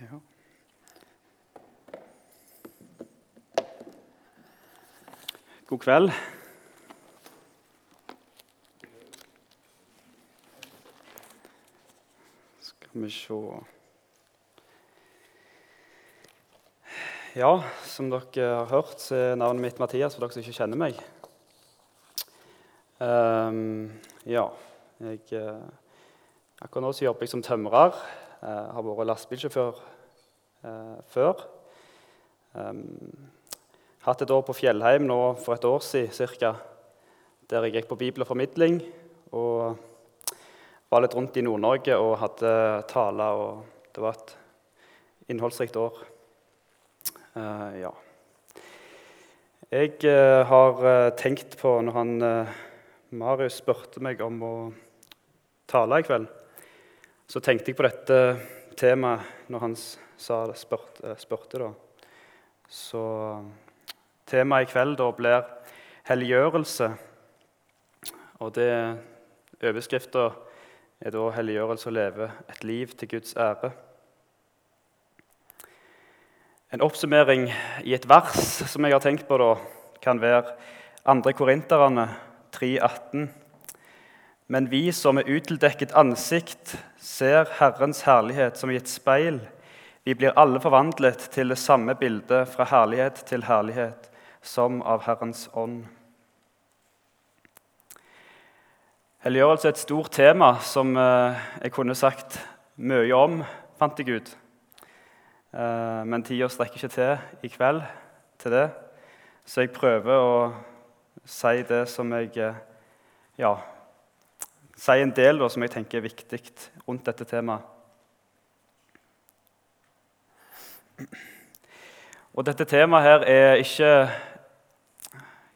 Ja. God kveld. Skal vi se Ja, som dere har hørt, så er navnet mitt Mathias, for dere som ikke kjenner meg. Um, ja, jeg, eh, akkurat nå så jobber jeg som tømrer. Jeg har vært lastebilsjåfør eh, før. Hatt et år på Fjellheim nå for et år siden cirka, der jeg gikk på bibel og formidling. Og var litt rundt i Nord-Norge og hadde taler. og Det var et innholdsrikt år. Uh, ja. Jeg uh, har uh, tenkt på, når han Marius spurte meg om å tale i kveld, så tenkte jeg på dette temaet når han sa, spurte. spurte da. Så temaet i kveld da blir helliggjørelse. Og det overskrifta er da 'helliggjørelse å leve et liv til Guds ære'. En oppsummering i et vers som jeg har tenkt på, da, kan være 2. Korinterne 3,18. Men vi som med utildekket ansikt ser Herrens herlighet som i et speil, vi blir alle forvandlet til det samme bildet fra herlighet til herlighet, som av Herrens ånd. Helliggjørelse er et stort tema som eh, jeg kunne sagt mye om, fant jeg ut. Eh, men tida strekker ikke til i kveld til det. Så jeg prøver å si det som jeg eh, Ja, si en del da, som jeg tenker er viktig rundt dette temaet. Og dette temaet her er ikke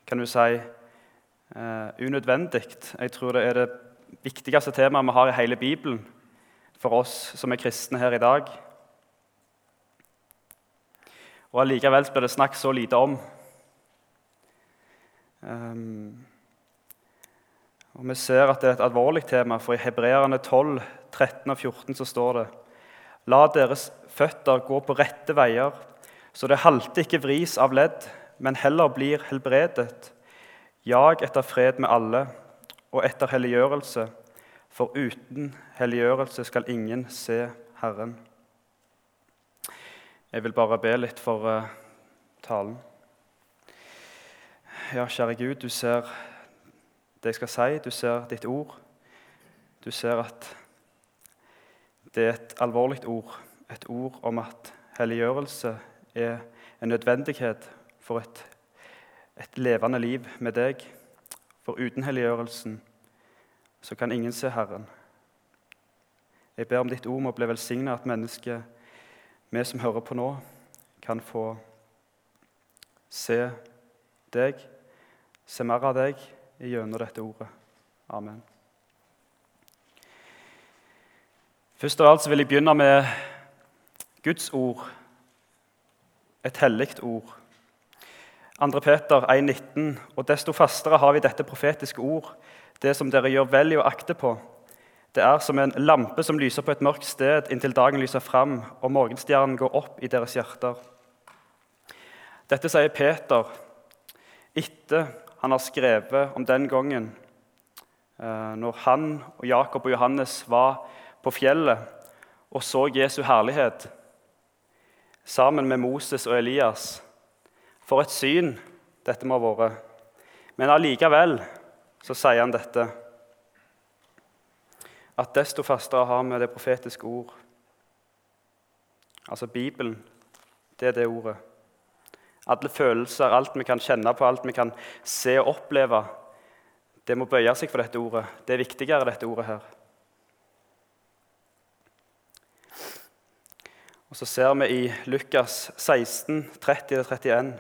kan du si, uh, unødvendig. Jeg tror det er det viktigste temaet vi har i hele Bibelen for oss som er kristne her i dag. Og allikevel blir det snakket så lite om. Um, og Vi ser at det er et alvorlig tema, for i Hebreerne 12, 13 og 14 så står det La deres føtter gå på rette veier, så det halte ikke vris av ledd, men heller blir helbredet. Jag etter fred med alle og etter helliggjørelse, for uten helliggjørelse skal ingen se Herren. Jeg vil bare be litt for uh, talen. Ja, kjære Gud, du ser det jeg skal si. Du ser ditt ord. Du ser at det er et alvorlig ord, et ord om at helliggjørelse er en nødvendighet for et, et levende liv med deg. For uten helliggjørelsen så kan ingen se Herren. Jeg ber om ditt ord må bli velsigna, at mennesket vi som hører på nå, kan få se deg, se mer av deg gjennom dette ordet. Amen. Først av alt vil jeg begynne med Guds ord, et hellig ord. 2. Peter 1,19.: Og desto fastere har vi dette profetiske ord, det som dere gjør vel i å akte på det er som en lampe som lyser på et mørkt sted inntil dagen lyser fram og morgenstjernen går opp i deres hjerter. Dette sier Peter etter han har skrevet om den gangen eh, når han og Jakob og Johannes var på fjellet og så Jesu herlighet sammen med Moses og Elias. For et syn dette må ha vært. Men allikevel så sier han dette at desto fastere har vi det profetiske ord. Altså Bibelen, det er det ordet. Alle følelser, alt vi kan kjenne på, alt vi kan se og oppleve, det må bøye seg for dette ordet. Det er viktigere, dette ordet her. Og Så ser vi i Lukas 16, 30-31.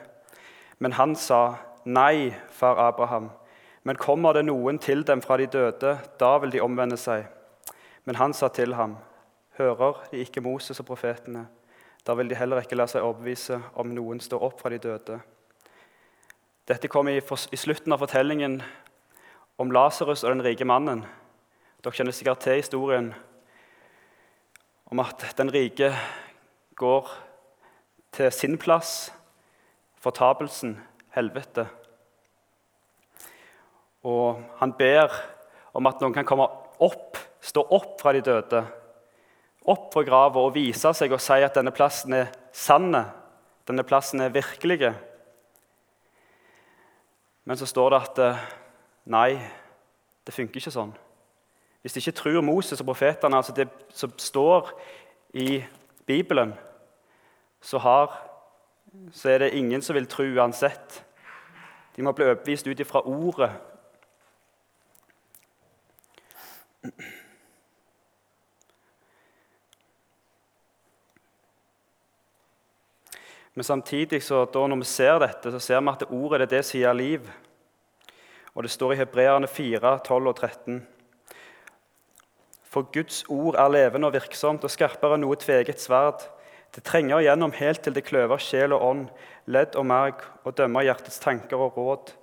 Men han sa, 'Nei, far Abraham, men kommer det noen til dem fra de døde, da vil de omvende seg.' Men han sa til ham, 'Hører de ikke Moses og profetene?' Da vil de heller ikke la seg overbevise om noen står opp fra de døde. Dette kom i, i slutten av fortellingen om Lasarus og den rike mannen. Dere kjenner sikkert til historien om at den rike går til sin plass, fortapelsen, helvete. Og han ber om at noen kan komme opp, stå opp fra de døde, opp fra grava og vise seg og si at denne plassen er sann, denne plassen er virkelig. Men så står det at eh, nei, det funker ikke sånn. Hvis de ikke tror Moses og profetene, altså det som står i Bibelen, så, har, så er det ingen som vil tro uansett. De må bli overbevist ut ifra ordet. Men samtidig, så da når vi ser dette, så ser vi at det ordet er det som gir liv. Og det står i Hebreerne 4, 12 og 13. For Guds ord er levende og virksomt og skarpere enn noe tveget sverd. Det trenger igjennom helt til det kløver sjel og ånd, ledd og merg, og dømmer hjertets tanker og råd,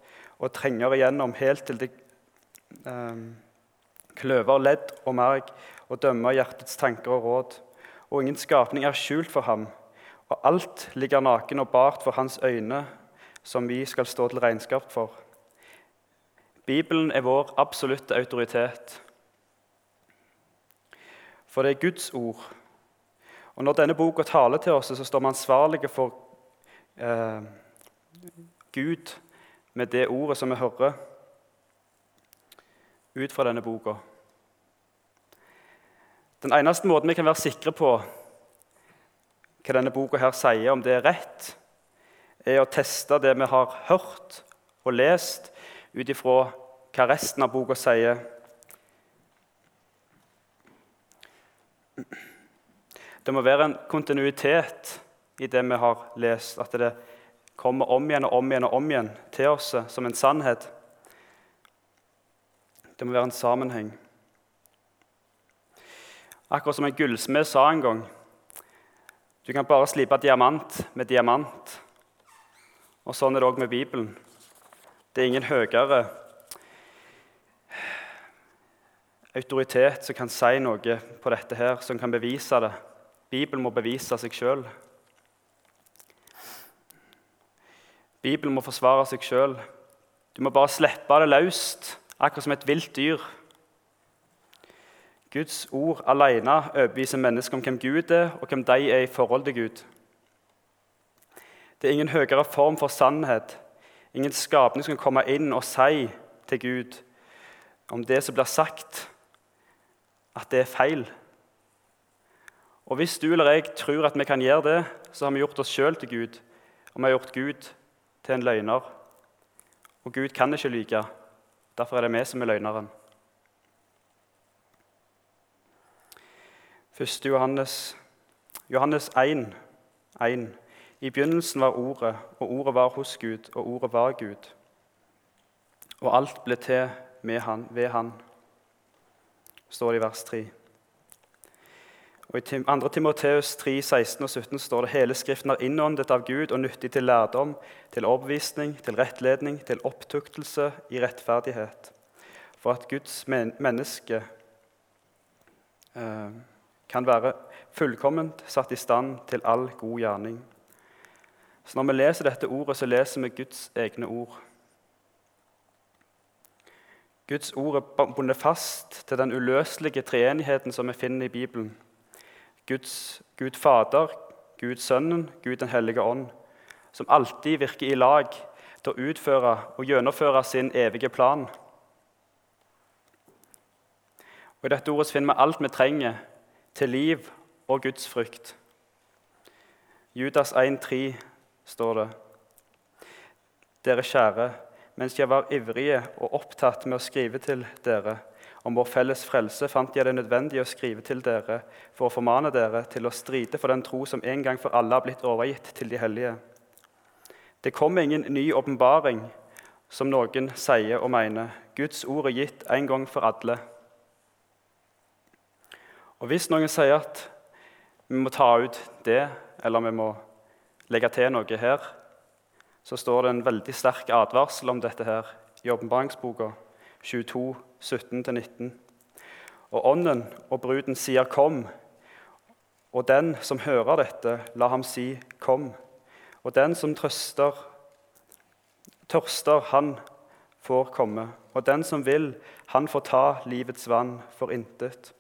og trenger igjennom helt til det eh, kløver ledd og merg, og dømmer hjertets tanker og råd. Og ingen skapning er skjult for ham, og alt ligger naken og bart for hans øyne, som vi skal stå til regnskap for. Bibelen er vår absolutte autoritet. For det er Guds ord. Og Når denne boka taler til oss, så står vi ansvarlige for eh, Gud med det ordet som vi hører ut fra denne boka. Den eneste måten vi kan være sikre på hva denne boka her sier, om det er rett, er å teste det vi har hørt og lest, ut ifra hva resten av boka sier Det må være en kontinuitet i det vi har lest, at det kommer om igjen og om igjen og om igjen til oss som en sannhet. Det må være en sammenheng. Akkurat som en gullsmed sa en gang Du kan bare slipe diamant med diamant. Og Sånn er det òg med Bibelen. Det er ingen høyere autoritet som kan si noe på dette, her, som kan bevise det. Bibelen må bevise seg sjøl. Bibelen må forsvare seg sjøl. Du må bare slippe det løst, akkurat som et vilt dyr. Guds ord alene overbeviser mennesker om hvem Gud er, og hvem de er i forhold til Gud. Det er ingen høyere form for sannhet, ingen skapning som kan komme inn og si til Gud om det som blir sagt, at det er feil. Og Hvis du eller jeg tror at vi kan gjøre det, så har vi gjort oss sjøl til Gud, og vi har gjort Gud til en løgner. Og Gud kan ikke lyve. Derfor er det vi som er løgneren. 1. Johannes, Johannes 1, 1. I begynnelsen var Ordet, og Ordet var hos Gud, og Ordet var Gud. Og alt ble til han, ved Han står det i vers 3. Og I 2. Timoteus 3, 16 og 17 står det hele Skriften er innåndet av Gud og nyttig til lærdom, til overbevisning, til rettledning, til opptuktelse i rettferdighet, for at Guds men menneske eh, kan være fullkomment satt i stand til all god gjerning. Så Når vi leser dette ordet, så leser vi Guds egne ord. Guds ord er bundet fast til den uløselige treenigheten som vi finner i Bibelen. Guds, Gud Fader, Gud Sønnen, Gud Den hellige ånd, som alltid virker i lag til å utføre og gjennomføre sin evige plan. Og I dette ordet finner vi alt vi trenger til liv og Guds frykt. Judas 1,3 står det. Dere kjære, mens jeg var ivrige og opptatt med å skrive til dere om vår felles frelse, fant jeg det nødvendig å skrive til dere for å formane dere til å stride for den tro som en gang for alle har blitt overgitt til de hellige. Det kom ingen ny åpenbaring, som noen sier og mener. Guds ord er gitt en gang for alle. Og Hvis noen sier at vi må ta ut det, eller vi må legge til noe her, så står det en veldig sterk advarsel om dette her i åpenbaringsboka 22, 17-19. Og Ånden og bruden sier 'kom', Og den som hører dette, la ham si, 'Kom.' Og den som trøster, tørster, han får komme. Og den som vil, han får ta livets vann for intet.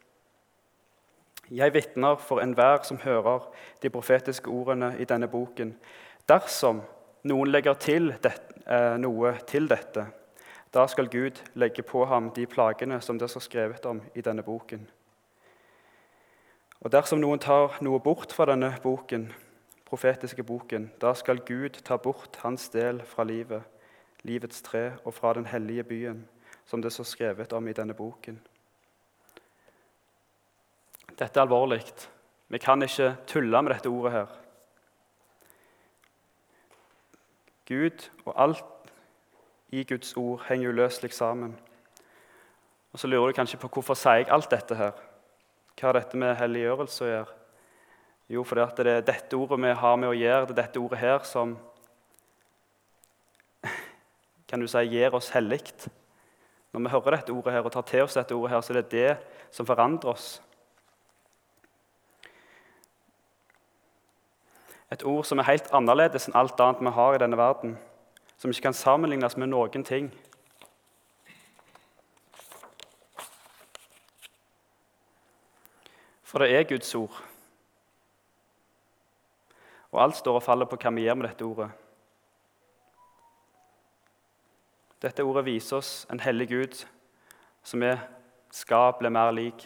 Jeg vitner for enhver som hører de profetiske ordene i denne boken. Dersom noen legger til det, eh, noe til dette, da skal Gud legge på ham de plagene som det står skrevet om i denne boken. Og dersom noen tar noe bort fra denne boken, profetiske boken, da skal Gud ta bort hans del fra livet, livets tre, og fra den hellige byen, som det står skrevet om i denne boken. Dette er alvorlig. Vi kan ikke tulle med dette ordet her. Gud og alt i Guds ord henger uløselig sammen. Og Så lurer du kanskje på hvorfor sier jeg alt dette her. Hva har dette med helliggjørelse å gjøre? Jo, fordi det er dette ordet vi har med å gjøre, det er dette ordet her som kan du si, gir oss hellig. Når vi hører dette ordet her og tar til oss dette ordet, her, så er det det som forandrer oss. Et ord som er helt annerledes enn alt annet vi har i denne verden. Som ikke kan sammenlignes med noen ting. For det er Guds ord. Og alt står og faller på hva vi gjør med dette ordet. Dette ordet viser oss en hellig Gud som vi skal bli mer lik.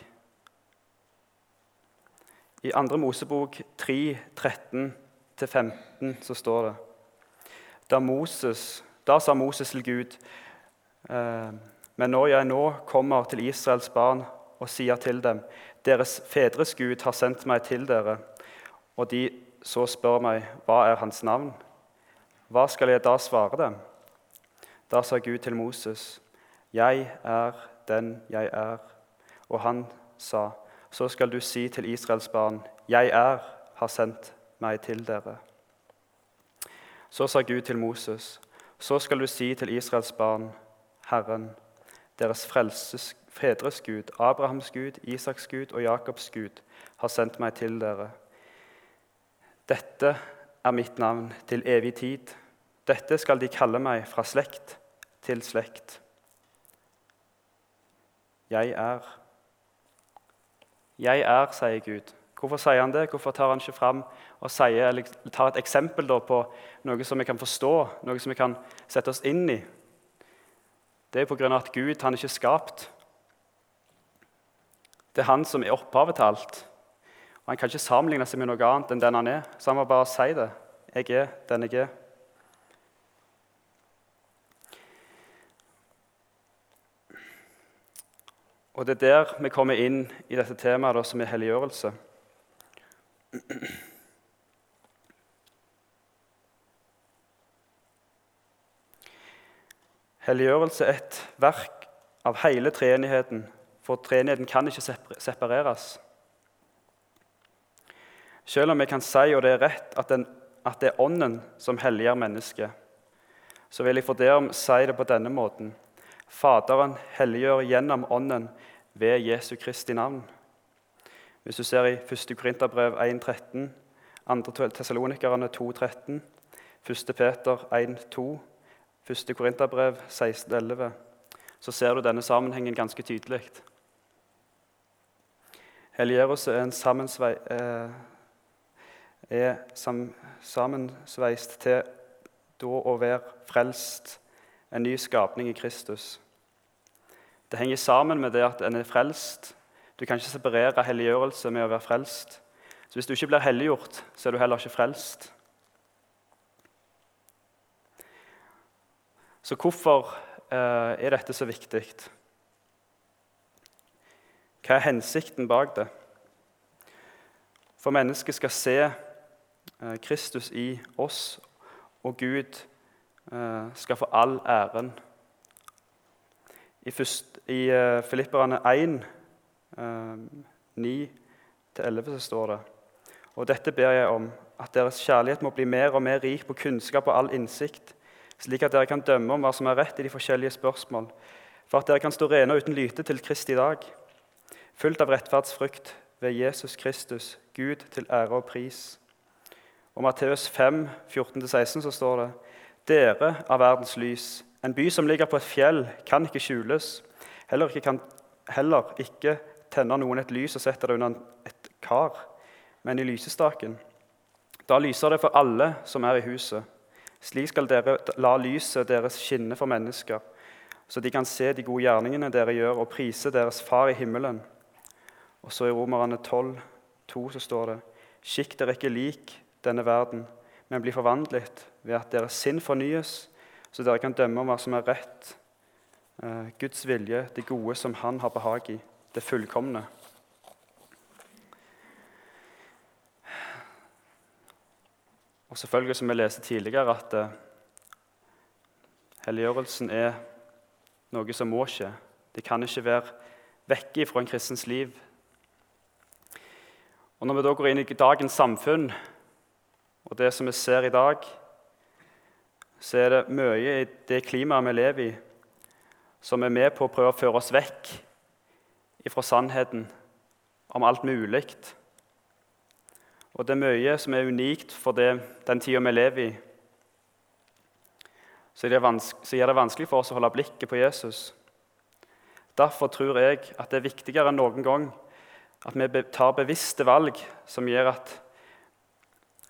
I 2. Mosebok 3, 13 15 så står det Da, Moses, da sa Moses til Gud eh, Men når jeg nå kommer til Israels barn og sier til dem Deres fedres Gud har sendt meg til dere, og de så spør meg, hva er hans navn? Hva skal jeg da svare dem? Da sa Gud til Moses, Jeg er den jeg er. Og han sa, Så skal du si til Israels barn, Jeg er, har sendt meg til dere. Så sa Gud til Moses, så skal du si til Israels barn, Herren, deres frelses, fedres Gud, Abrahams Gud, Isaks Gud og Jakobs Gud, har sendt meg til dere. Dette er mitt navn til evig tid. Dette skal de kalle meg fra slekt til slekt. Jeg er. Jeg er, sier Gud. Hvorfor sier han det? Hvorfor tar han ikke fram og sier, eller tar et eksempel på noe som vi kan forstå, noe som vi kan sette oss inn i? Det er pga. at Gud han er ikke skapt. Det er han som er opphavet til alt. Og Han kan ikke sammenligne seg med noe annet enn den han er. Så han må bare si det. Jeg er den jeg er. Og Det er der vi kommer inn i dette temaet da, som er helliggjørelse. Helliggjørelse er et verk av hele treenigheten, for treenigheten kan ikke separeres. Selv om vi kan si, og det er rett, at, den, at det er Ånden som helliger mennesket, så vil jeg for derom si det på denne måten. Faderen helliggjør gjennom Ånden ved Jesu Kristi navn. Hvis du ser i 1. Korinterbrev 1,13, 2. Tessalonikerne 2,13, 1. Peter 1,2, 1. Korinterbrev 16,11, så ser du denne sammenhengen ganske tydelig. Helieros er, en sammensvei, eh, er sam, sammensveist til da å være frelst, en ny skapning i Kristus. Det henger sammen med det at en er frelst du kan ikke separere helliggjørelse med å være frelst. Så Hvis du ikke blir helliggjort, så er du heller ikke frelst. Så hvorfor eh, er dette så viktig? Hva er hensikten bak det? For mennesket skal se eh, Kristus i oss, og Gud eh, skal få all æren. I, først, i eh, Filipperne 1 9-11 så står det Og dette ber jeg om, at deres kjærlighet må bli mer og mer rik på kunnskap og all innsikt, slik at dere kan dømme om hva som er rett i de forskjellige spørsmål, for at dere kan stå rene og uten lyte til Kristi dag, fullt av rettferdsfrykt, ved Jesus Kristus, Gud til ære og pris. Og Matteus 5, 14-16 så står det Dere er verdens lys. En by som ligger på et fjell, kan ikke skjules. Heller ikke, kan, heller ikke tenner noen et lys og setter det under et kar, men i lysestaken. Da lyser det for alle som er i huset. Slik skal dere la lyset deres skinne for mennesker, så de kan se de gode gjerningene dere gjør, og prise deres Far i himmelen. Og så i Romerne 12, 2, så står det Skikk dere ikke lik denne verden, men bli forvandlet ved at deres sinn fornyes, så dere kan dømme om hva som er rett, eh, Guds vilje, det gode som Han har behag i, det fullkomne. Og selvfølgelig, som vi leste tidligere, at eh, helliggjørelsen er noe som må skje. Det kan ikke være vekke fra en kristens liv. Og Når vi da går inn i dagens samfunn og det som vi ser i dag, så er det mye i det klimaet vi lever i, som er med på å prøve å føre oss vekk fra sannheten om alt mulig. Og det er mye som er unikt for det, den tida vi lever i. Så det, så det vanskelig for oss å holde blikket på Jesus. Derfor tror jeg at det er viktigere enn noen gang at vi tar bevisste valg som gjør at,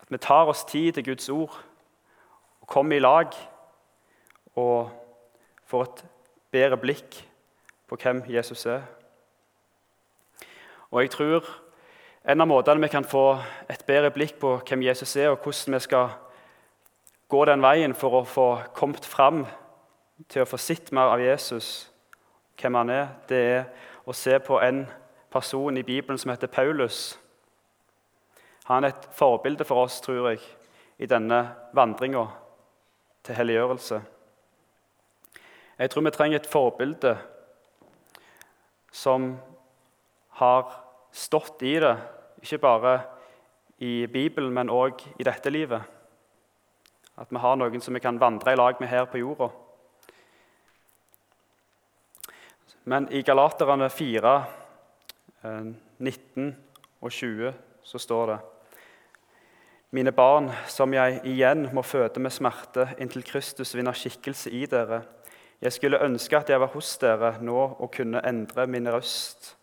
at vi tar oss tid til Guds ord og kommer i lag og får et bedre blikk på hvem Jesus er. Og jeg tror en av måtene vi kan få et bedre blikk på hvem Jesus er, og hvordan vi skal gå den veien for å få kommet fram til å få sett mer av Jesus, hvem han er, det er å se på en person i Bibelen som heter Paulus. Han er et forbilde for oss, tror jeg, i denne vandringa til helliggjørelse. Jeg tror vi trenger et forbilde som har stått i det ikke bare i Bibelen, men òg i dette livet. At vi har noen som vi kan vandre i lag med her på jorda. Men i Galaterne 4, 19 eh, og 20 så står det Mine barn, som jeg igjen må føde med smerte inntil Kristus vinner skikkelse i dere. Jeg skulle ønske at jeg var hos dere nå og kunne endre min røst,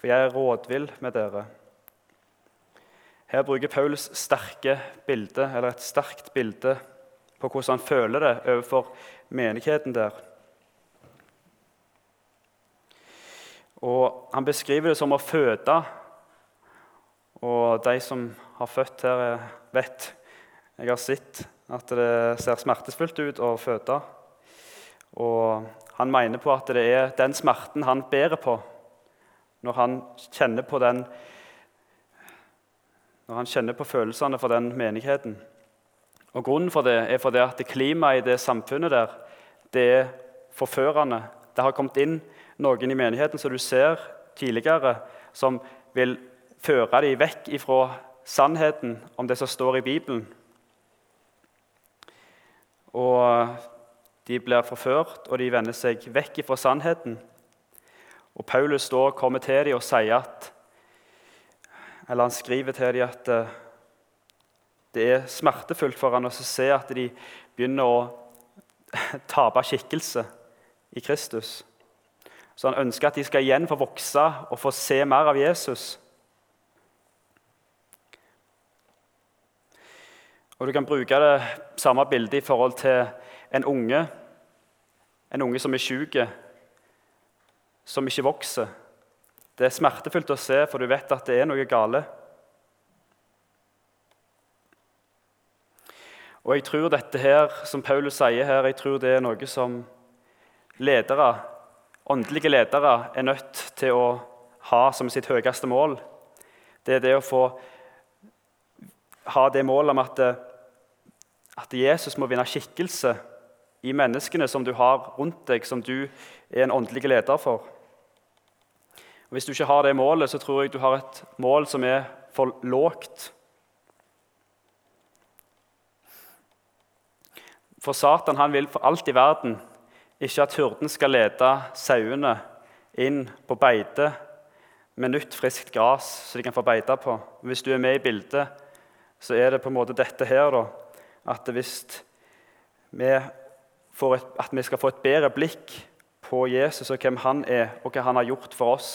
for jeg er rådvill med dere. Her bruker Paulus sterke bilde, eller et sterkt bilde på hvordan han føler det overfor menigheten der. Og Han beskriver det som å føde. Og de som har født her, vet Jeg har sett at det ser smertefullt ut å føde. Og han mener på at det er den smerten han bærer på når han kjenner på den når han kjenner på følelsene for den menigheten. Og Grunnen for det er fordi at klimaet i det samfunnet der, det er forførende. Det har kommet inn noen i menigheten som du ser tidligere, som vil føre dem vekk ifra sannheten om det som står i Bibelen. Og de blir forført, og de vender seg vekk ifra sannheten. Og Paulus da kommer til dem og sier at eller han skriver til dem at eh, det er smertefullt for ham å se at de begynner å tape skikkelse i Kristus. Så han ønsker at de skal igjen få vokse og få se mer av Jesus. Og Du kan bruke det samme bildet i forhold til en unge, en unge som er syk, som ikke vokser. Det er smertefullt å se, for du vet at det er noe gale. Og jeg tror dette her, som Paulus sier her, jeg tror det er noe som ledere, åndelige ledere er nødt til å ha som sitt høyeste mål. Det er det å få ha det målet om at, at Jesus må vinne skikkelse i menneskene som du har rundt deg, som du er en åndelig leder for. Og Hvis du ikke har det målet, så tror jeg du har et mål som er for lågt. For Satan han vil for alt i verden ikke at hurden skal lede sauene inn på beite, med nytt, friskt gress som de kan få beite på. Hvis du er med i bildet, så er det på en måte dette her da, at hvis vi, et, at vi skal få et bedre blikk på Jesus og hvem han er, og hva han har gjort for oss.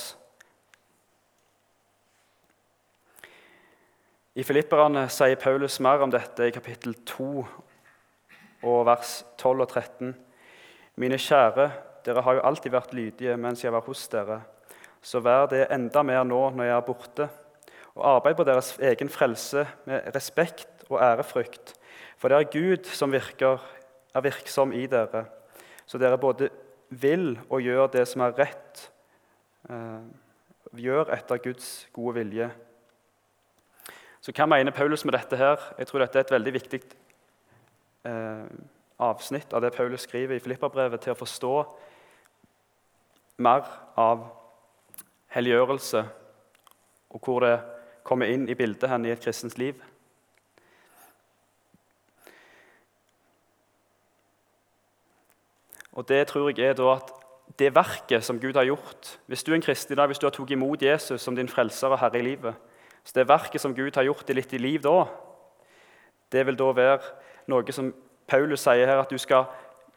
I Filipperne sier Paulus mer om dette i kapittel 2 og vers 12 og 13. Mine kjære, dere har jo alltid vært lydige mens jeg var hos dere. Så vær det enda mer nå når jeg er borte, og arbeid på deres egen frelse med respekt og ærefrykt. For det er Gud som virker, er virksom i dere, så dere både vil og gjør det som er rett, eh, gjør etter Guds gode vilje. Så Hva mener Paulus med dette? her? Jeg tror dette er et veldig viktig eh, avsnitt av det Paulus skriver i Filipperbrevet, til å forstå mer av helliggjørelse, og hvor det kommer inn i bildet hen i et kristens liv. Og det tror jeg er da at det verket som Gud har gjort Hvis du er en kristen i dag, hvis du har tatt imot Jesus som din frelser og herre i livet så Det verket som Gud har gjort i ditt liv da, det vil da være noe som Paulus sier her, at du skal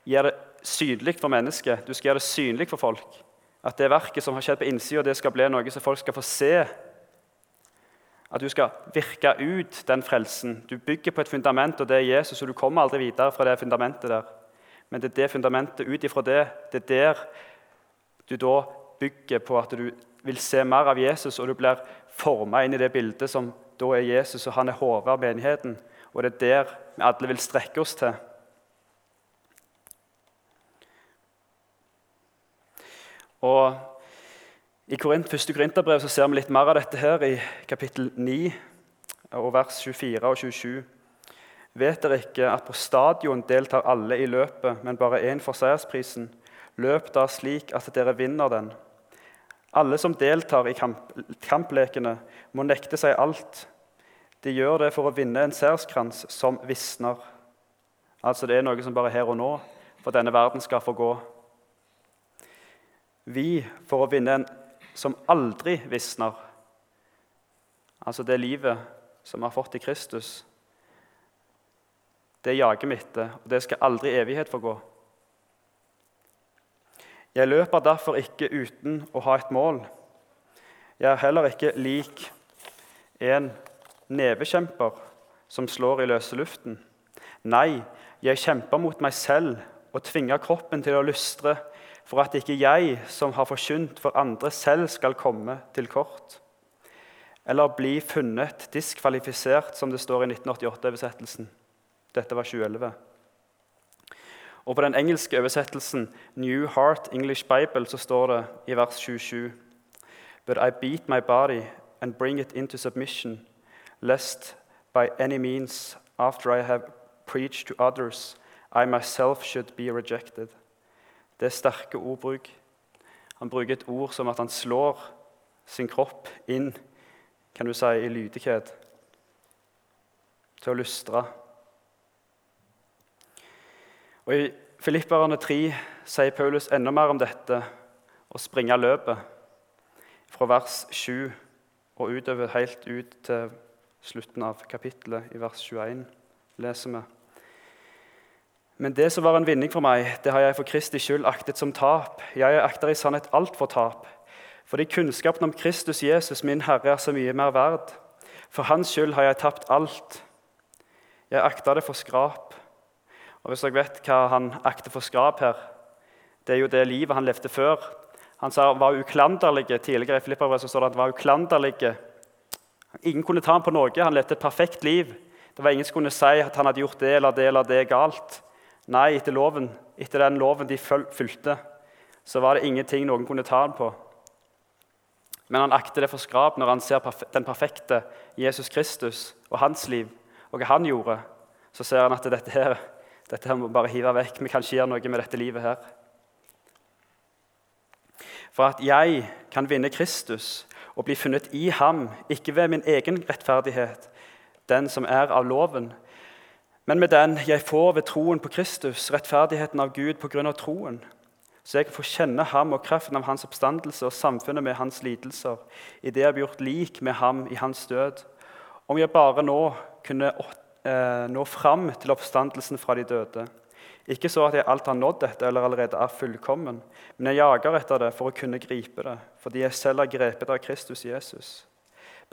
gjøre det synlig for mennesket. Du skal gjøre det synlig for folk. At det verket som har skjedd på innsida, det skal bli noe som folk skal få se. At du skal virke ut den frelsen. Du bygger på et fundament, og det er Jesus, og du kommer aldri videre fra det fundamentet der. Men det er det fundamentet ut ifra det, det er der du da bygger på at du vil se mer av Jesus, og du blir forma inn i det bildet som da er Jesus, og han er hodet av menigheten. Og det er der vi alle vil strekke oss til. Og I Korint, første Korinterbrev ser vi litt mer av dette her i kapittel 9, og vers 24 og 27. Vet dere ikke at på stadion deltar alle i løpet, men bare én får seiersprisen? Løp da slik at dere vinner den. Alle som deltar i kamp kamplekene, må nekte seg alt. De gjør det for å vinne en seierskrans som visner. Altså det er noe som bare er her og nå, for denne verden skal få gå. Vi for å vinne en som aldri visner. Altså det livet som vi har fått i Kristus. Det jager vi etter, og det skal aldri evighet forgå. Jeg løper derfor ikke uten å ha et mål. Jeg er heller ikke lik en nevekjemper som slår i løse luften. Nei, jeg kjemper mot meg selv og tvinger kroppen til å lystre, for at ikke jeg, som har forkynt for andre, selv skal komme til kort. Eller bli funnet diskvalifisert, som det står i 1988-oversettelsen. Dette var 2011. Og På den engelske oversettelsen New Heart English Bible så står det i vers 27 But I beat my body and bring it into submission, lest by any means, after I have preached to others, I myself should be rejected. Det er sterke ordbruk. Han bruker et ord som at han slår sin kropp inn kan du si, i lydighet, til å lystre. Og I Filipperne 3 sier Paulus enda mer om dette å springe løpet, fra vers 7 og utover helt ut til slutten av kapittelet, i vers 21, leser vi. Men det som var en vinning for meg, det har jeg for Kristi skyld aktet som tap. Jeg akter i sannhet alt for tap. Fordi kunnskapen om Kristus Jesus, min Herre, er så mye mer verd. For Hans skyld har jeg tapt alt. Jeg akter det for skrap og Hvis dere vet hva han akter for skrap her, det er jo det livet han levde før. Han sa var uklanderlig. Tidligere i Filipperbrevet står det at han var uklanderlig. Ingen kunne ta ham på noe. Han levde et perfekt liv. Det var Ingen som kunne si at han hadde gjort det eller det eller det galt. Nei, etter loven, etter den loven de fulgte, så var det ingenting noen kunne ta ham på. Men han akter det for skrap når han ser den perfekte Jesus Kristus og hans liv, og hva han gjorde. Så ser han at dette her dette her må vi bare hive vekk. Vi kan ikke gjøre noe med dette livet her. For at jeg kan vinne Kristus og bli funnet i ham, ikke ved min egen rettferdighet, den som er av loven, men med den jeg får ved troen på Kristus, rettferdigheten av Gud på grunn av troen. så jeg får kjenne ham og kraften av hans oppstandelse og samfunnet med hans lidelser, i det jeg blir gjort lik med ham i hans død. Om jeg bare nå kunne eh, nå fram til oppstandelsen fra de døde. Ikke så at jeg alt har nådd dette eller allerede er fullkommen, men jeg jager etter det for å kunne gripe det, fordi jeg selv har grepet av Kristus Jesus.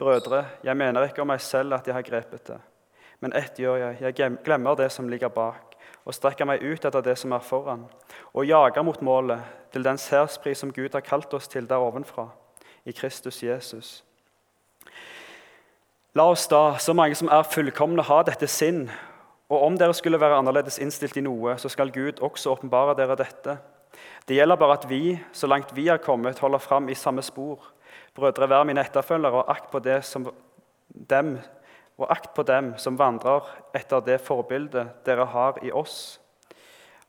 Brødre, jeg mener ikke om meg selv at jeg har grepet det, men ett gjør jeg. Jeg glemmer det som ligger bak, og strekker meg ut etter det som er foran, og jager mot målet, til den særspris som Gud har kalt oss til der ovenfra, i Kristus Jesus. La oss da, så mange som er fullkomne, ha dette sinn. Og om dere skulle være annerledes innstilt i noe, så skal Gud også åpenbare dere dette. Det gjelder bare at vi, så langt vi er kommet, holder fram i samme spor. Brødre, vær mine etterfølgere, og akt på, dem, og akt på dem som vandrer etter det forbildet dere har i oss.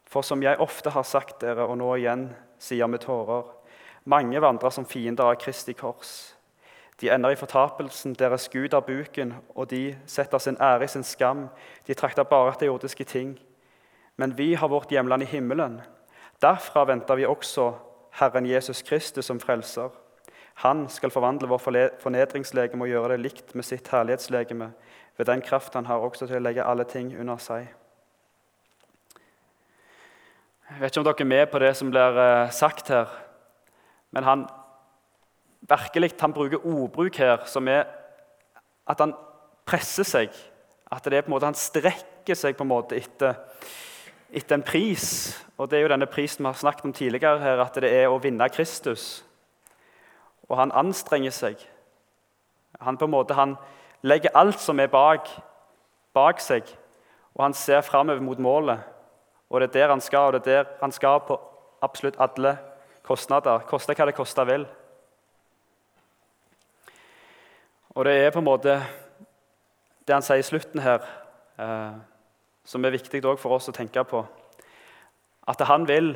For som jeg ofte har sagt dere, og nå igjen sier med tårer, mange vandrer som fiender av Kristi kors. De ender i fortapelsen, deres Gud er buken, og de setter sin ære i sin skam. De trakter bare etter jordiske ting. Men vi har vårt hjemland i himmelen. Derfra venter vi også Herren Jesus Kristus som frelser. Han skal forvandle vår fornedringslegeme og gjøre det likt med sitt herlighetslegeme, ved den kraft han har også til å legge alle ting under seg. Jeg vet ikke om dere er med på det som blir eh, sagt her, men han virkelig han bruker ordbruk her som er at han presser seg. At det er på en måte han strekker seg på en måte etter, etter en pris. Og Det er jo denne prisen vi har snakket om tidligere, her, at det er å vinne Kristus. Og han anstrenger seg. Han på en måte, han legger alt som er bak, bak seg, og han ser framover mot målet. Og det er der han skal, og det er der han skal på absolutt alle kostnader. Koste hva det koste vil. Og det er på en måte det han sier i slutten her, eh, som er viktig for oss å tenke på. At han vil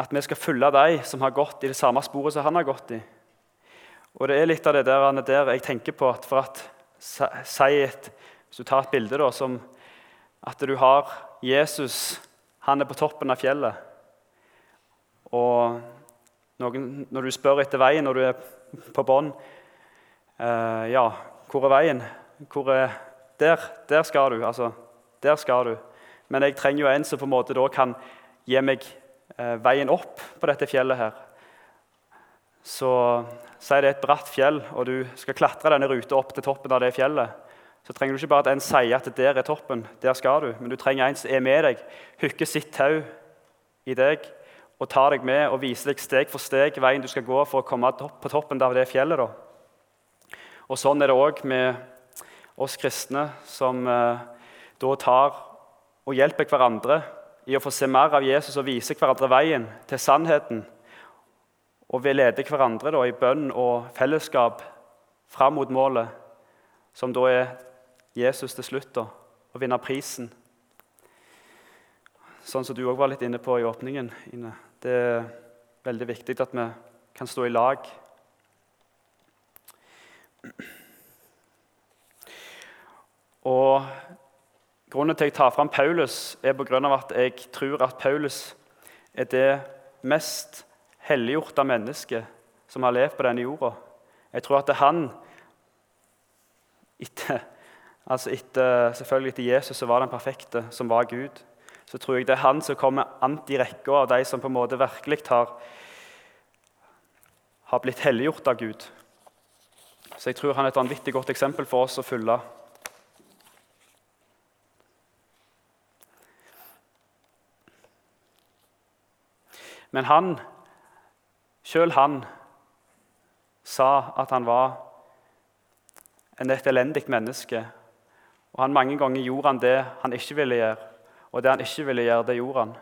at vi skal følge de som har gått i det samme sporet som han har gått i. Og det er litt av det der, der jeg tenker på at for at si et, Hvis du tar et bilde da, som at du har Jesus Han er på toppen av fjellet. Og noen, når du spør etter veien når du er på bånn Uh, ja, hvor er veien? Hvor er Der, der skal du. Altså, der skal du. Men jeg trenger jo en som på en måte da kan gi meg uh, veien opp på dette fjellet her. Så Si det er et bratt fjell, og du skal klatre denne ruta opp til toppen av det fjellet. Så trenger du ikke bare at en sier at der er toppen, der skal du. Men du trenger en som er med deg, hooker sitt tau i deg og tar deg med og viser deg steg for steg veien du skal gå for å komme på toppen av det fjellet. da. Og Sånn er det òg med oss kristne, som eh, da tar og hjelper hverandre i å få se mer av Jesus og vise hverandre veien til sannheten. Og vi leder hverandre da, i bønn og fellesskap fram mot målet, som da er Jesus til slutt, da, å vinne prisen. Sånn som du òg var litt inne på i åpningen. Ine. Det er veldig viktig at vi kan stå i lag og Grunnen til at jeg tar fram Paulus, er på grunn av at jeg tror at Paulus er det mest helliggjorte mennesket som har levd på denne jorda. Jeg tror at han etter, altså etter, Selvfølgelig etter Jesus så var den perfekte, som var Gud. Så tror jeg det er han som kommer ant i rekka av de som på en måte virkelig har, har blitt helliggjort av Gud. Så jeg tror han er et vanvittig godt eksempel for oss å følge. Men han, sjøl han, sa at han var et elendig menneske. Og han mange ganger gjorde han det han ikke ville gjøre, og det han ikke ville gjøre, det gjorde han.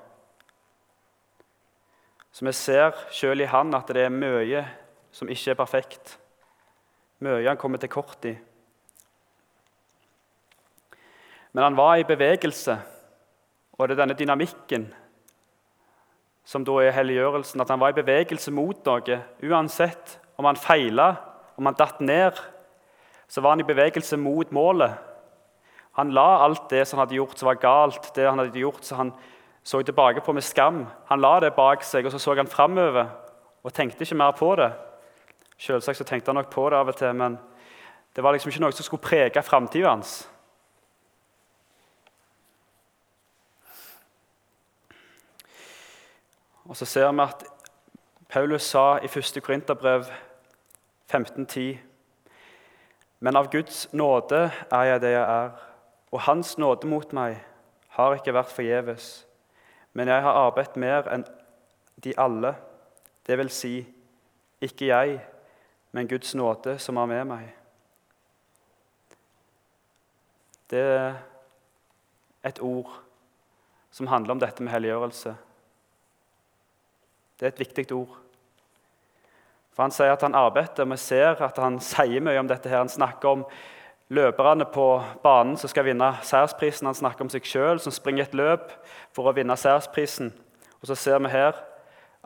Så vi ser sjøl i han at det er mye som ikke er perfekt. Mye han kommer til kort i. Men han var i bevegelse, og det er denne dynamikken som da er helliggjørelsen. At han var i bevegelse mot noe. Uansett om han feila, om han datt ned, så var han i bevegelse mot målet. Han la alt det som han hadde gjort som var galt, det han hadde gjort som han, så tilbake på med skam. Han la det bak seg, og så så han framover og tenkte ikke mer på det. Selvsagt så tenkte han nok på det av og til, men det var liksom ikke noe som skulle prege framtida hans. Og så ser vi at Paulus sa i 1. Korinterbrev 15,10.: Men av Guds nåde er jeg det jeg er, og Hans nåde mot meg har ikke vært forgjeves. Men jeg har arbeidet mer enn de alle, det vil si, ikke jeg, men Guds nåde som er med meg. Det er et ord som handler om dette med helliggjørelse. Det er et viktig ord. For Han sier at han arbeider, og vi ser at han sier mye om dette. her. Han snakker om løperne på banen som skal vinne særsprisen. Han snakker om seg sjøl som springer et løp for å vinne særsprisen. Og så ser vi her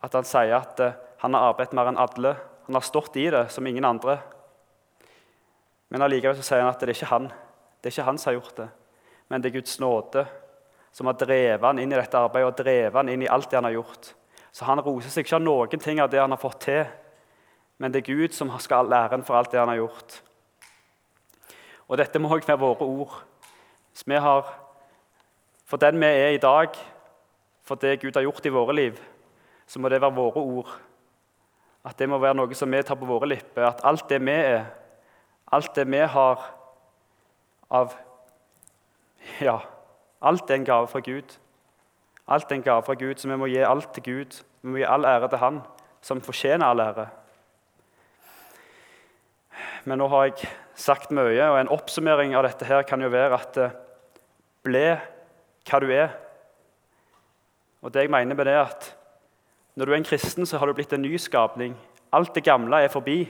at han sier at eh, han har arbeidet mer enn alle. Han har stått i det som ingen andre. Men allikevel så sier han at det er ikke han. Det er ikke han som har gjort det, men det er Guds nåde som har drevet han inn i dette arbeidet og drevet han inn i alt det han har gjort. Så han roser seg ikke av noen ting av det han har fått til, men det er Gud som skal ha æren for alt det han har gjort. Og dette må òg være våre ord. Hvis vi har, For den vi er i dag, for det Gud har gjort i våre liv, så må det være våre ord. At det må være noe som vi tar på våre lipper. At alt det vi er, alt det vi har av Ja, alt er en gave fra Gud. Alt er en gave fra Gud, så vi må gi alt til Gud. Vi må gi all ære til Han, som fortjener all ære. Men nå har jeg sagt mye, og en oppsummering av dette her kan jo være at eh, ble hva du er. Og det jeg mener med det er at Når du er en kristen, så har du blitt en ny skapning. Alt det gamle er forbi.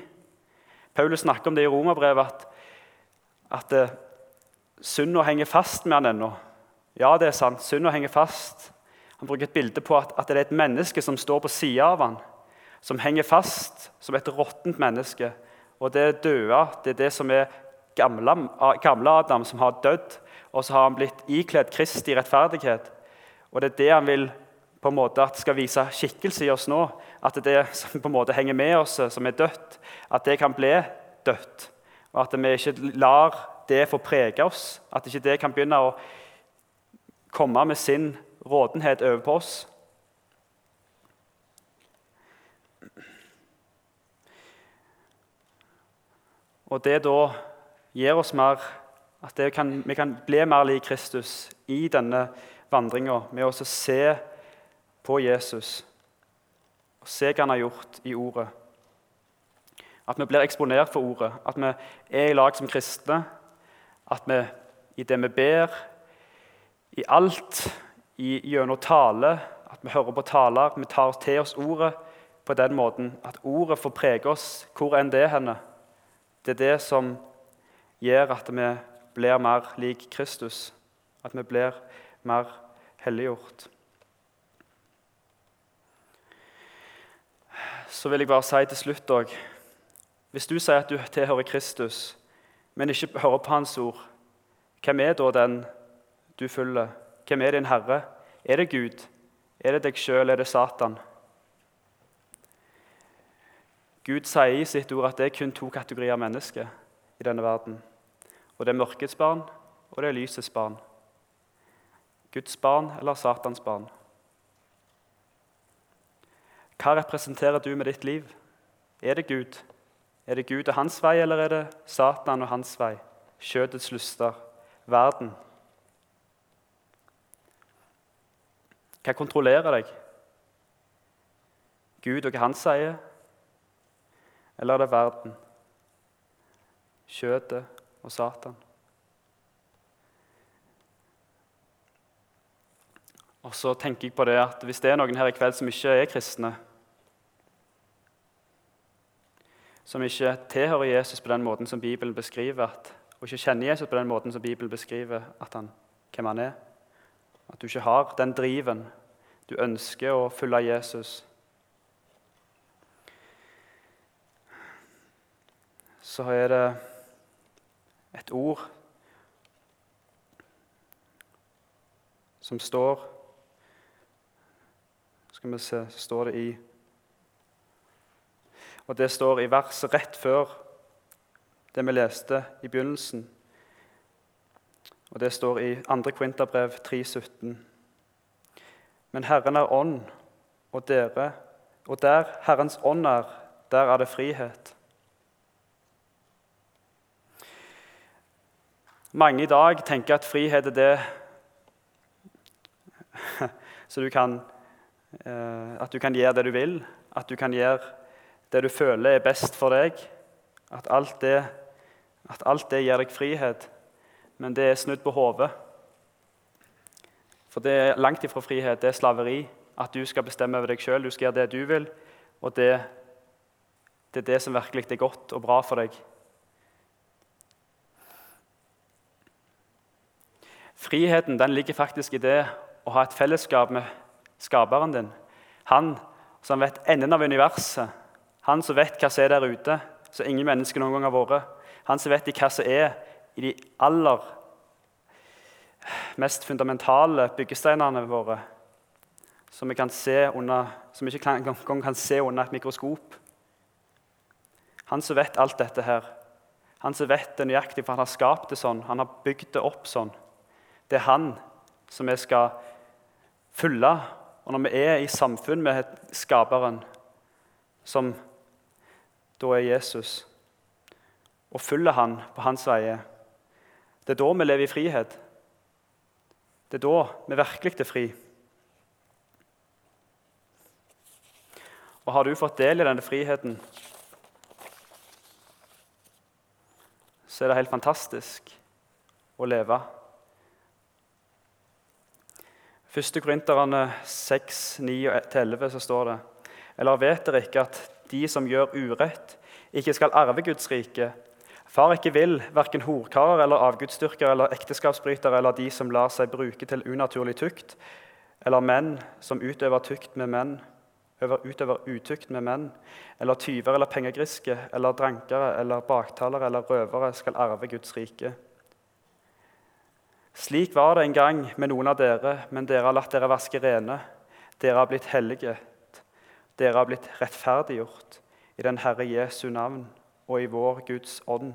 Paulus snakker om det i Romerbrevet, at, at uh, synda henger fast med han ennå. Ja, det er sant. Synda henger fast. Han bruker et bilde på at, at det er et menneske som står på sida av han, som henger fast som et råttent menneske. Og det døde, det er det som er gamle, gamle Adam, som har dødd. Og så har han blitt ikledd Kristi rettferdighet. Og det er det han vil på en måte at skal vise skikkelse i oss nå. At det som på en måte henger med oss, som er dødt, at det kan bli dødt. Og at vi ikke lar det få prege oss. At ikke det kan begynne å komme med sin rådenhet over på oss. Og det da gir oss mer At kan, vi kan bli mer lik Kristus i denne vandringa med å se på Jesus og se hva han har gjort i Ordet. At vi blir eksponert for Ordet, at vi er i lag som kristne. At vi i det vi ber, i alt i, gjennom tale, at vi hører på taler, vi tar til oss ordet på den måten at ordet får prege oss hvor enn det er henne. Det er det som gjør at vi blir mer lik Kristus, at vi blir mer helliggjort. Så vil jeg bare si til slutt òg Hvis du sier at du tilhører Kristus, men ikke hører på Hans ord, hvem er da den du følger? Hvem er din herre? Er det Gud? Er det deg sjøl? Er det Satan? Gud sier i sitt ord at det er kun to kategorier mennesker i denne verden. Og Det er mørkets barn, og det er lysets barn. Guds barn eller Satans barn. Hva representerer du med ditt liv? Er det Gud? Er det Gud og hans vei, eller er det Satan og hans vei? Kjødets lyster, verden? Hva kontrollerer deg? Gud og hva han sier? Eller er det verden, kjøttet og Satan? Og så tenker jeg på det at Hvis det er noen her i kveld som ikke er kristne, som ikke tilhører Jesus på den måten som Bibelen beskriver, at, og ikke kjenner Jesus på den måten som Bibelen beskriver at han, hvem han er, at du ikke har den driven. Du ønsker å følge Jesus. Så er det et ord som står Skal vi se, så står det i Og det står i verset rett før det vi leste i begynnelsen. Og det står i 2. Kvinterbrev 3,17. Men Herren er ånd, og dere, og der Herrens ånd er, der er det frihet. Mange i dag tenker at frihet er det så du kan, eh, at du kan gjøre det du vil, at du kan gjøre det du føler er best for deg. At alt det, at alt det gir deg frihet. Men det er snudd på hodet. For det er langt ifra frihet. Det er slaveri. At du skal bestemme over deg sjøl. Du skal gjøre det du vil. Og det, det er det som virkelig er godt og bra for deg. Friheten den ligger faktisk i det å ha et fellesskap med skaperen din. Han som vet enden av universet. Han som vet hva som er der ute, som ingen mennesker noen gang har vært. Han som vet hva som er i de aller mest fundamentale byggesteinene våre, som vi, kan se under, som vi ikke engang kan se under et mikroskop. Han som vet alt dette her, han som vet det nøyaktig, for han har skapt det sånn, han har bygd det opp sånn. Det er han som vi skal følge. Og når vi er i samfunn med Skaperen, som da er Jesus, og følger han på hans veier, det er da vi lever i frihet. Det er da vi virkelig er fri. Og har du fått del i denne friheten, så er det helt fantastisk å leve. Første Korinterne 6, 9-11 så står det Eller vet dere ikke at de som gjør urett, ikke skal arve Guds rike? Far ikke vil, verken horkarer eller avgudsdyrkere eller ekteskapsbrytere eller de som lar seg bruke til unaturlig tukt, eller menn som utøver tukt med menn, utøver utukt med menn, eller tyver eller pengegriske, eller drankere eller baktalere eller røvere skal arve Guds rike. Slik var det en gang med noen av dere, men dere har latt dere vaske rene. Dere har blitt hellige. Dere har blitt rettferdiggjort i den Herre Jesu navn og i vår Guds ånd.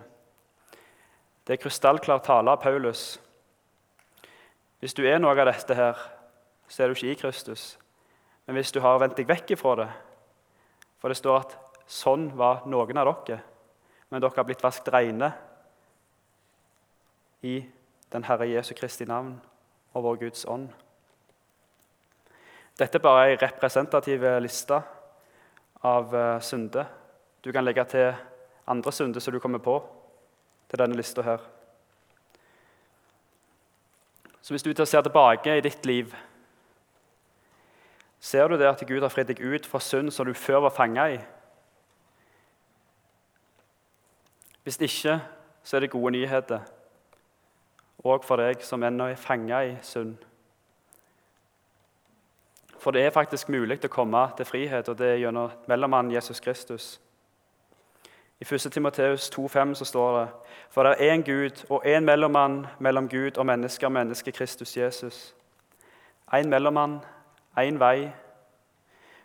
Det er krystallklar tale av Paulus. Hvis du er noe av dette her, så er du ikke i Kristus. Men hvis du har vendt deg vekk ifra det For det står at sånn var noen av dere, men dere har blitt vasket rene i den Herre Jesu Kristi navn og vår Guds ånd. Dette er bare ei representativ liste av uh, synder. Du kan legge til andre synder som du kommer på til denne lista her. Så hvis du ser tilbake i ditt liv, ser du det at Gud har fridd deg ut fra synd som du før var fanga i? Hvis ikke, så er det gode nyheter òg for deg som ennå er fanga i synd. For det er faktisk mulig å komme til frihet, og det er gjennom mellommannen Jesus Kristus. I 1. Timoteus 2,5 så står det For det er én Gud og én mellommann mellom Gud og mennesker, mennesket Kristus Jesus. Én mellommann, én vei.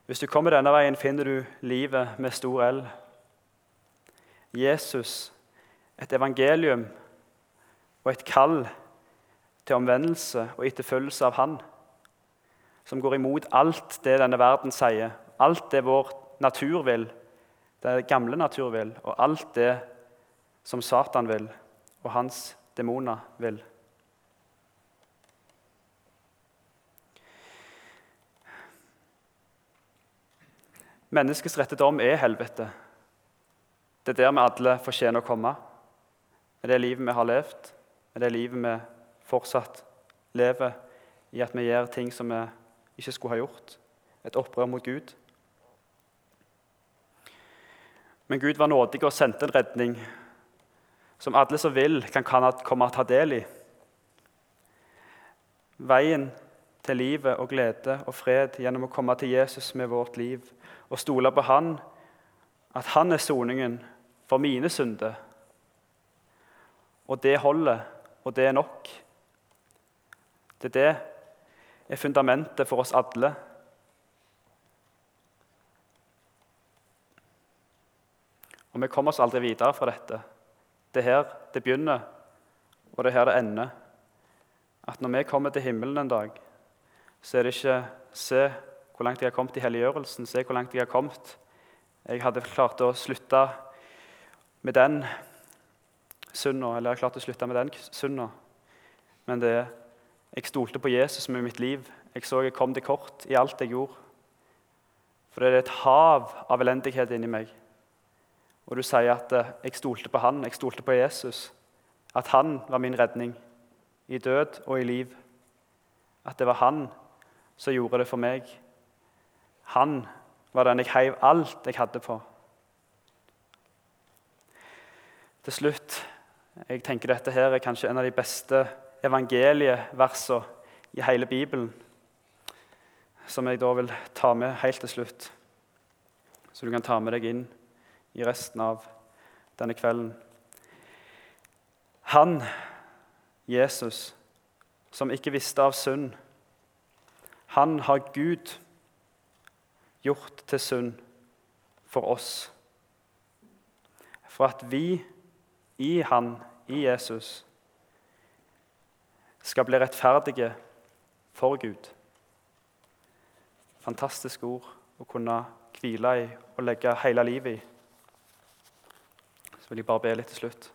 Hvis du kommer denne veien, finner du livet med stor L. Jesus, et evangelium og et kall til omvendelse og etterfølgelse av Han, som går imot alt det denne verden sier, alt det vår natur vil, det gamle natur vil, og alt det som Satan vil, og hans demoner vil. Menneskets rette dom er helvete. Det er der vi alle fortjener å komme, med det livet vi har levd med det livet vi fortsatt lever i at vi gjør ting som vi ikke skulle ha gjort. Et opprør mot Gud. Men Gud var nådig og sendte en redning som alle som vil, kan komme og ta del i. Veien til livet og glede og fred gjennom å komme til Jesus med vårt liv og stole på Han, at Han er soningen for mine synder. Og det holder og det er nok. Det, er det er fundamentet for oss alle. Og vi kommer oss aldri videre fra dette. Det er her det begynner, og det er her det ender. At når vi kommer til himmelen en dag, så er det ikke 'se hvor langt jeg har kommet i helliggjørelsen', 'se hvor langt jeg har kommet'. Jeg hadde klart å slutte med den synda, eller jeg har klart å slutte med den synda. Men det er jeg stolte på Jesus med mitt liv. Jeg så jeg kom til kort i alt jeg gjorde. For det er et hav av elendighet inni meg. Og du sier at eh, jeg stolte på han, jeg stolte på Jesus. At han var min redning i død og i liv. At det var han som gjorde det for meg. Han var den jeg heiv alt jeg hadde på. Til slutt jeg tenker dette her er kanskje en av de beste evangelieversene i hele Bibelen, som jeg da vil ta med helt til slutt. Så du kan ta med deg inn i resten av denne kvelden. Han, Jesus, som ikke visste av synd, han har Gud gjort til synd for oss. For at vi i Han, i Jesus, skal bli rettferdige for Gud. Fantastisk ord å kunne hvile i og legge hele livet i. Så vil jeg bare be litt til slutt.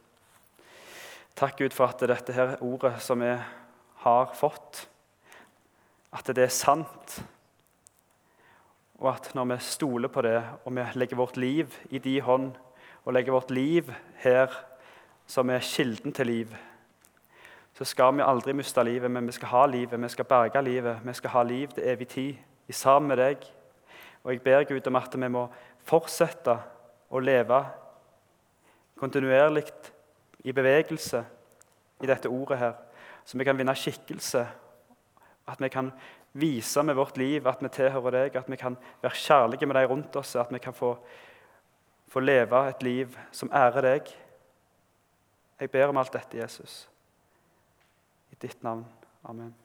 Takk, Gud, for at dette her ordet som vi har fått, at det er sant. Og at når vi stoler på det, og vi legger vårt liv i de hånd, og legger vårt liv her, som er kilden til liv, så skal vi aldri miste livet, men vi skal ha livet, vi skal berge livet. Vi skal ha liv til evig tid sammen med deg. Og jeg ber Gud om at vi må fortsette å leve kontinuerlig i bevegelse i dette ordet her, så vi kan vinne skikkelse. At vi kan vise med vårt liv at vi tilhører deg, at vi kan være kjærlige med de rundt oss, at vi kan få, få leve et liv som ærer deg. Jeg ber om alt dette, Jesus. I ditt navn. Amen.